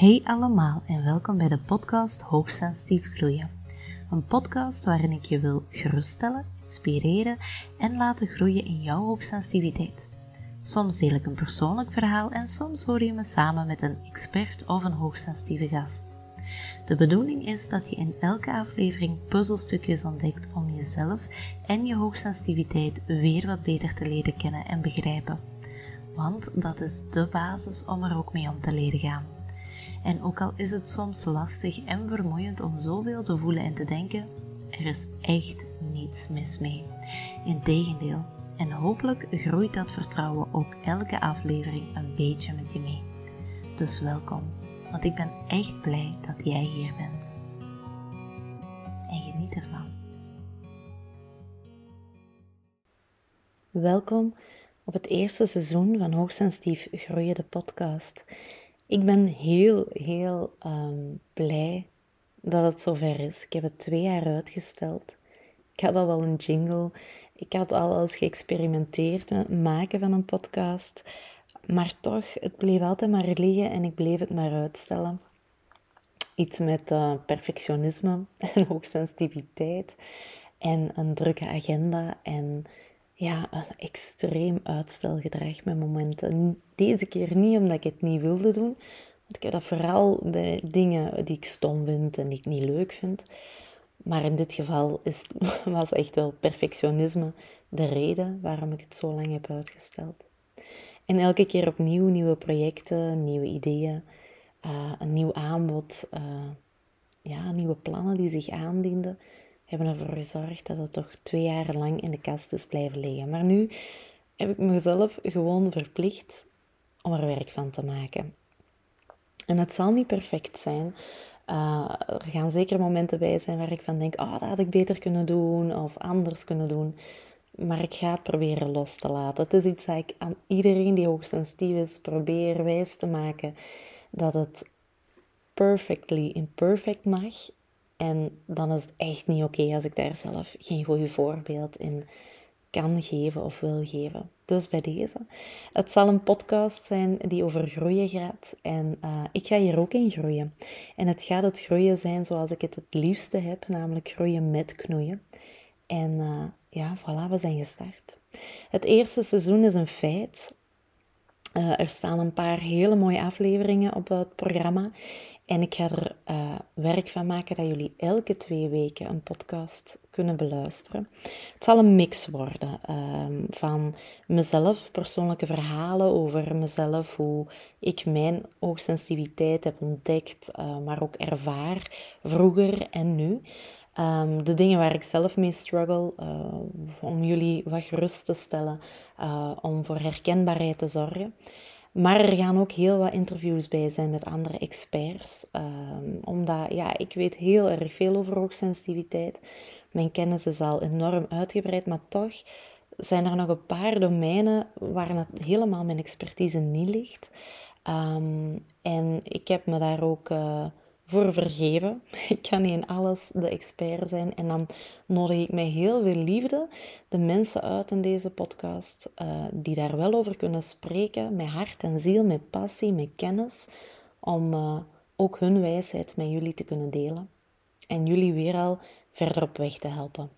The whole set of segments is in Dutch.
Hey allemaal en welkom bij de podcast Hoogsensitief Groeien. Een podcast waarin ik je wil geruststellen, inspireren en laten groeien in jouw hoogsensitiviteit. Soms deel ik een persoonlijk verhaal en soms hoor je me samen met een expert of een hoogsensitieve gast. De bedoeling is dat je in elke aflevering puzzelstukjes ontdekt om jezelf en je hoogsensitiviteit weer wat beter te leren kennen en begrijpen. Want dat is de basis om er ook mee om te leren gaan. En ook al is het soms lastig en vermoeiend om zoveel te voelen en te denken, er is echt niets mis mee. Integendeel, en hopelijk groeit dat vertrouwen ook elke aflevering een beetje met je mee. Dus welkom, want ik ben echt blij dat jij hier bent. En geniet ervan. Welkom op het eerste seizoen van Hoogsensitief Groeien de podcast. Ik ben heel, heel ehm, blij dat het zover is. Ik heb het twee jaar uitgesteld. Ik had al wel een jingle. Ik had al eens geëxperimenteerd met het maken van een podcast. Maar toch, het bleef altijd maar liggen en ik bleef het maar uitstellen. Iets met uh, perfectionisme en hoogsensitiviteit en een drukke agenda en ja, een extreem uitstelgedrag met momenten. Deze keer niet omdat ik het niet wilde doen. Want ik heb dat vooral bij dingen die ik stom vind en die ik niet leuk vind. Maar in dit geval is, was echt wel perfectionisme de reden waarom ik het zo lang heb uitgesteld. En elke keer opnieuw nieuwe projecten, nieuwe ideeën, uh, een nieuw aanbod, uh, ja, nieuwe plannen die zich aandienden hebben ervoor gezorgd dat het toch twee jaar lang in de kast is blijven liggen. Maar nu heb ik mezelf gewoon verplicht om er werk van te maken. En het zal niet perfect zijn. Uh, er gaan zeker momenten bij zijn waar ik van denk, oh, dat had ik beter kunnen doen of anders kunnen doen. Maar ik ga het proberen los te laten. Het is iets dat ik aan iedereen die hoogsensitief is probeer wijs te maken dat het perfectly imperfect mag en dan is het echt niet oké als ik daar zelf geen goed voorbeeld in kan geven of wil geven. Dus bij deze. Het zal een podcast zijn die over groeien gaat. En uh, ik ga hier ook in groeien. En het gaat het groeien zijn zoals ik het het liefste heb, namelijk groeien met knoeien. En uh, ja, voilà, we zijn gestart. Het eerste seizoen is een feit. Uh, er staan een paar hele mooie afleveringen op het programma. En ik ga er uh, werk van maken dat jullie elke twee weken een podcast kunnen beluisteren. Het zal een mix worden um, van mezelf, persoonlijke verhalen over mezelf, hoe ik mijn oogsensitiviteit heb ontdekt, uh, maar ook ervaar vroeger en nu. Um, de dingen waar ik zelf mee struggle, uh, om jullie wat gerust te stellen, om voor herkenbaarheid te zorgen. Maar er gaan ook heel wat interviews bij zijn met andere experts. Um, omdat, ja, ik weet heel erg veel over hoogsensitiviteit. Mijn kennis is al enorm uitgebreid, maar toch zijn er nog een paar domeinen waar het helemaal mijn expertise niet ligt. Um, en ik heb me daar ook uh, voor vergeven. Ik kan niet in alles de expert zijn. En dan nodig ik met heel veel liefde de mensen uit in deze podcast uh, die daar wel over kunnen spreken, met hart en ziel, met passie, met kennis, om uh, ook hun wijsheid met jullie te kunnen delen. En jullie weer al verder op weg te helpen.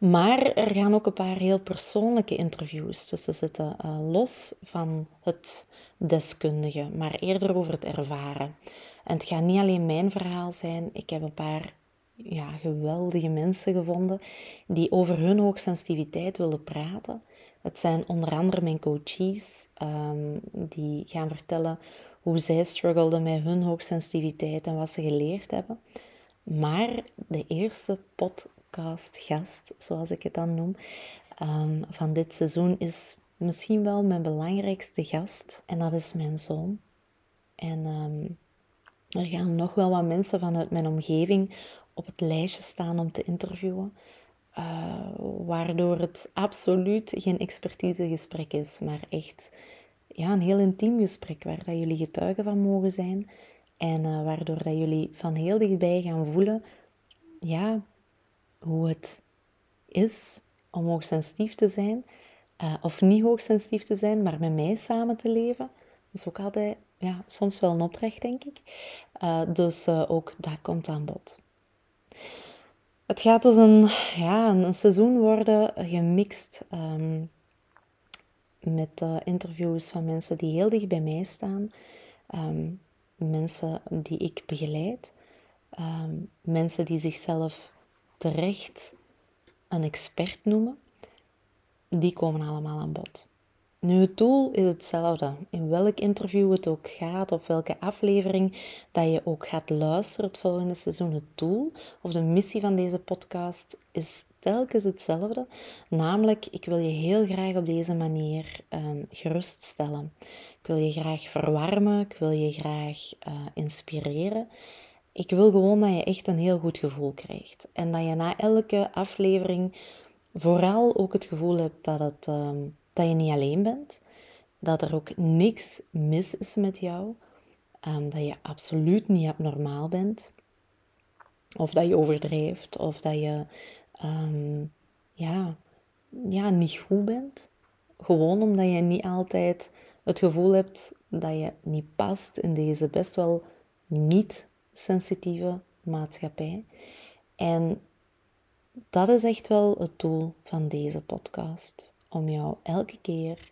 Maar er gaan ook een paar heel persoonlijke interviews tussen zitten, uh, los van het deskundige, maar eerder over het ervaren. En het gaat niet alleen mijn verhaal zijn. Ik heb een paar ja, geweldige mensen gevonden die over hun hoogsensitiviteit willen praten. Het zijn onder andere mijn coaches um, die gaan vertellen hoe zij struggelden met hun hoogsensitiviteit en wat ze geleerd hebben. Maar de eerste podcastgast, zoals ik het dan noem, um, van dit seizoen is misschien wel mijn belangrijkste gast. En dat is mijn zoon. En um, er gaan nog wel wat mensen vanuit mijn omgeving op het lijstje staan om te interviewen. Uh, waardoor het absoluut geen expertisegesprek is, maar echt ja, een heel intiem gesprek waar dat jullie getuigen van mogen zijn. En uh, waardoor dat jullie van heel dichtbij gaan voelen ja, hoe het is om hoogsensitief te zijn. Uh, of niet hoogsensitief te zijn, maar met mij samen te leven. Dat is ook altijd ja, soms wel een opdracht, denk ik. Uh, dus ook dat komt aan bod. Het gaat dus een, ja, een seizoen worden gemixt um, met interviews van mensen die heel dicht bij mij staan. Um, mensen die ik begeleid. Um, mensen die zichzelf terecht een expert noemen. Die komen allemaal aan bod. Nu, het doel is hetzelfde. In welk interview het ook gaat, of welke aflevering dat je ook gaat luisteren het volgende seizoen, het doel of de missie van deze podcast is telkens hetzelfde. Namelijk, ik wil je heel graag op deze manier um, geruststellen. Ik wil je graag verwarmen, ik wil je graag uh, inspireren. Ik wil gewoon dat je echt een heel goed gevoel krijgt. En dat je na elke aflevering vooral ook het gevoel hebt dat het... Um, dat je niet alleen bent, dat er ook niks mis is met jou, um, dat je absoluut niet abnormaal bent, of dat je overdrijft, of dat je um, ja, ja, niet goed bent. Gewoon omdat je niet altijd het gevoel hebt dat je niet past in deze best wel niet sensitieve maatschappij. En dat is echt wel het doel van deze podcast om jou elke keer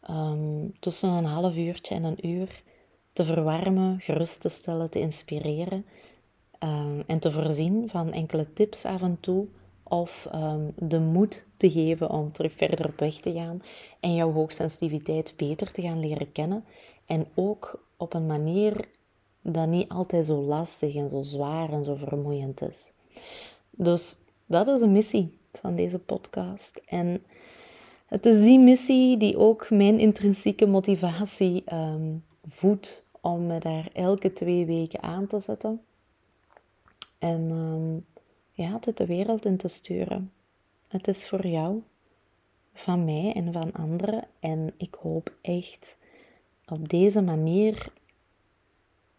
ehm, tussen een half uurtje en een uur te verwarmen, gerust te stellen, te inspireren um, en te voorzien van enkele tips af en toe of um, de moed te geven om terug verder op weg te gaan en jouw hoogsensitiviteit beter te gaan leren kennen en ook op een manier dat niet altijd zo lastig en zo zwaar en zo vermoeiend is. Dus dat is een missie van deze podcast. En het is die missie die ook mijn intrinsieke motivatie um, voedt om me daar elke twee weken aan te zetten. En um, ja, de wereld in te sturen. Het is voor jou, van mij en van anderen. En ik hoop echt op deze manier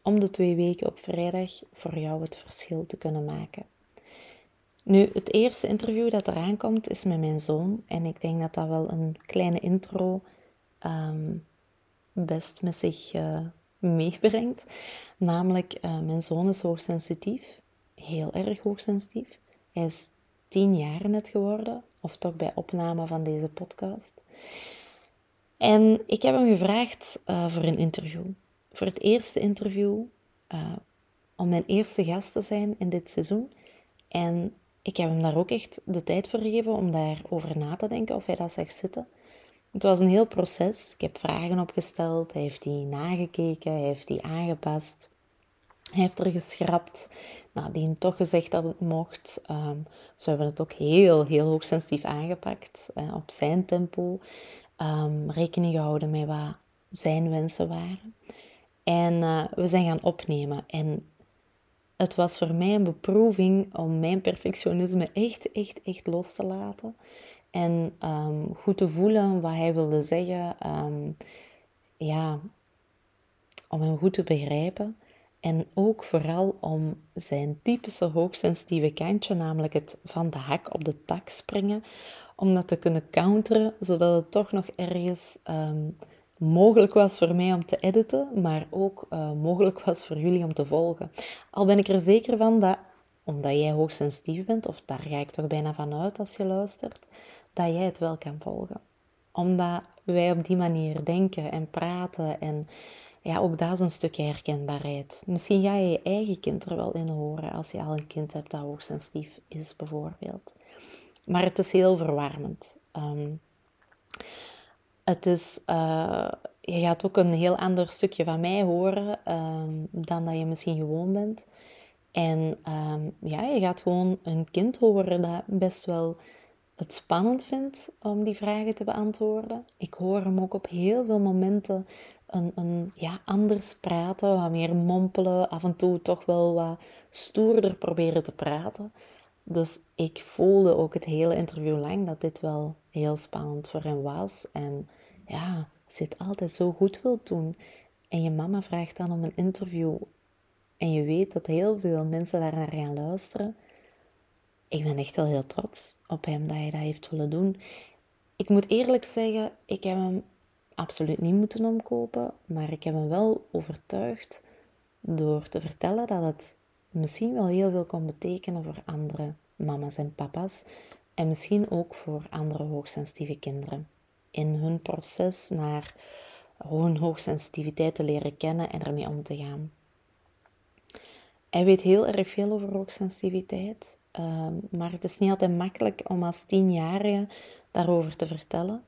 om de twee weken op vrijdag voor jou het verschil te kunnen maken. Nu, het eerste interview dat eraan komt is met mijn zoon. En ik denk dat dat wel een kleine intro ehm, best met zich uh, meebrengt. Namelijk, uh, mijn zoon is hoogsensitief. Heel erg hoogsensitief. Hij is tien jaar net geworden. Of toch bij opname van deze podcast. En ik heb hem gevraagd uh, voor een interview. Voor het eerste interview. om mijn eerste gast te zijn in dit seizoen. En ik heb hem daar ook echt de tijd voor gegeven om daarover na te denken of hij dat zag zitten. Het was een heel proces. Ik heb vragen opgesteld, hij heeft die nagekeken, hij heeft die aangepast. Hij heeft er geschrapt, nadien toch gezegd dat het mocht. Um, dus hebben het ook heel, heel hoogsensitief aangepakt, op zijn tempo. Um, rekening gehouden met wat zijn wensen waren. En uh, we zijn gaan opnemen. En het was voor mij een beproeving om mijn perfectionisme echt, echt, echt los te laten. En um, goed te voelen wat hij wilde zeggen. Um, ja, om hem goed te begrijpen. En ook vooral om zijn typische hoogsensitieve kantje, namelijk het van de hak op de tak springen, om dat te kunnen counteren, zodat het toch nog ergens um, mogelijk was voor mij om te editen, maar ook uh, mogelijk was voor jullie om te volgen. Al ben ik er zeker van dat, omdat jij hoogsensitief bent, of daar ga ik toch bijna van uit als je luistert, dat jij het wel kan volgen. Omdat wij op die manier denken en praten en ja, ook dat is een stukje herkenbaarheid. Misschien ga je je eigen kind er wel in horen als je al een kind hebt dat hoogsensitief is, bijvoorbeeld. Maar het is heel verwarmend. Um, het is, uh, je gaat ook een heel ander stukje van mij horen um, dan dat je misschien gewoon bent. En um, ja, je gaat gewoon een kind horen dat best wel het spannend vindt om die vragen te beantwoorden. Ik hoor hem ook op heel veel momenten een, een, ja, anders praten, wat meer mompelen, af en toe toch wel wat stoerder proberen te praten. Dus ik voelde ook het hele interview lang dat dit wel heel spannend voor hem was. En ja, je het altijd zo goed wilt doen en je mama vraagt dan om een interview en je weet dat heel veel mensen daar naar gaan luisteren, ik ben echt wel heel trots op hem dat hij dat heeft willen doen. Ik moet eerlijk zeggen, ik heb hem absoluut niet moeten omkopen, maar ik heb hem wel overtuigd door te vertellen dat het misschien wel heel veel kon betekenen voor andere mama's en papa's en misschien ook voor andere hoogsensitieve kinderen in hun proces naar hun hoogsensitiviteit te leren kennen en ermee om te gaan. Hij weet heel erg veel over hoogsensitiviteit, um, maar het is niet altijd makkelijk om als tienjarige daarover te vertellen.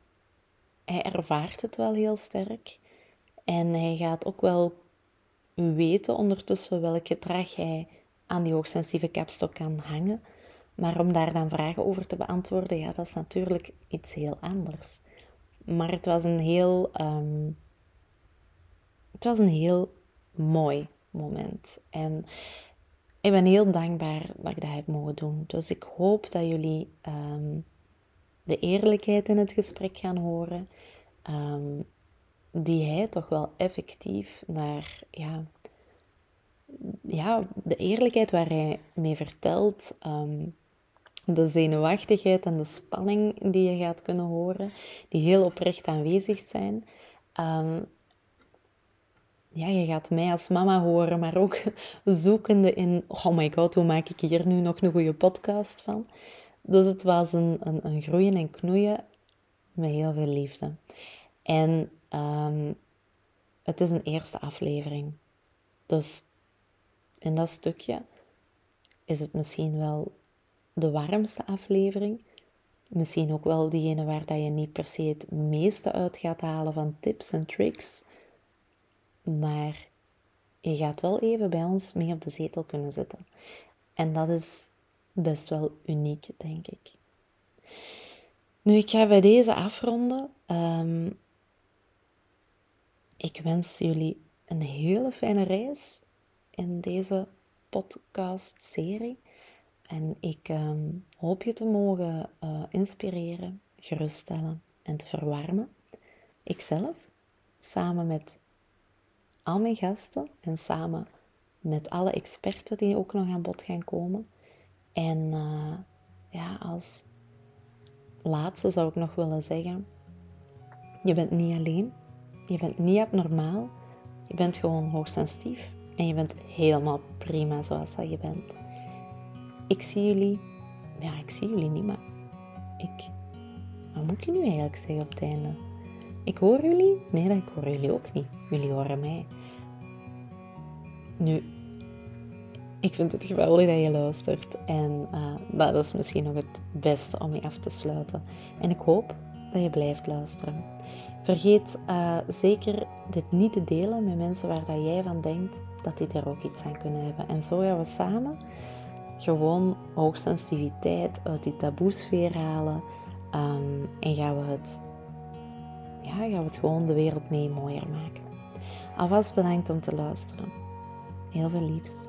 Hij ervaart het wel heel sterk en hij gaat ook wel weten ondertussen welk gedrag hij aan die hoogsensitieve kapstok kan hangen. Maar om daar dan vragen over te beantwoorden, ja, dat is natuurlijk iets heel anders. Maar het was een heel, ehm, het was een heel mooi moment. En ik ben heel dankbaar dat ik dat heb mogen doen. Dus ik hoop dat jullie ehm, de eerlijkheid in het gesprek gaan horen. Ehm, die hij toch wel effectief naar ja, ja, de eerlijkheid waar hij mee vertelt, de zenuwachtigheid en de spanning die je gaat kunnen horen, die heel oprecht aanwezig zijn. Um, ja, je gaat mij als mama horen, maar ook zoekende in, oh my god, hoe maak ik hier nu nog een goede podcast van? Dus het was een, een, groeien en knoeien met heel veel liefde. En um, het is een eerste aflevering. Dus in dat stukje is het misschien wel de warmste aflevering. Misschien ook wel diegene waar dat je niet per se het meeste uit gaat halen van tips en tricks. Maar je gaat wel even bij ons mee op de zetel kunnen zitten. En dat is best wel uniek, denk ik. Nu, ik ga bij deze afronden. Um, ik wens jullie een hele fijne reis in deze podcast-serie. En ik ehm, hoop je te mogen uh, inspireren, geruststellen en te verwarmen. Ikzelf, samen met al mijn gasten en samen met alle experten die ook nog aan bod gaan komen. En uh, ja, als laatste zou ik nog willen zeggen: je bent niet alleen, je bent niet abnormaal, je bent gewoon hoogsensitief en je bent helemaal prima zoals dat je bent. Ik zie jullie, ja, ik zie jullie niet, maar ik, wat moet ik nu eigenlijk zeggen op het einde? Ik hoor jullie? Nee, dat ik hoor jullie ook niet. Jullie horen mij. Nu, ik vind het geweldig dat je luistert. En uh, dat is misschien nog het beste om je af te sluiten. En ik hoop dat je blijft luisteren. Vergeet uh, zeker dit niet te delen met mensen waar dat jij van denkt dat die er ook iets aan kunnen hebben. En zo gaan we samen gewoon hoogsensitiviteit uit die taboesfeer halen. Um, en gaan we het, ja, gaan we het gewoon de wereld mee mooier maken. Alvast bedankt om te luisteren. Heel veel liefs.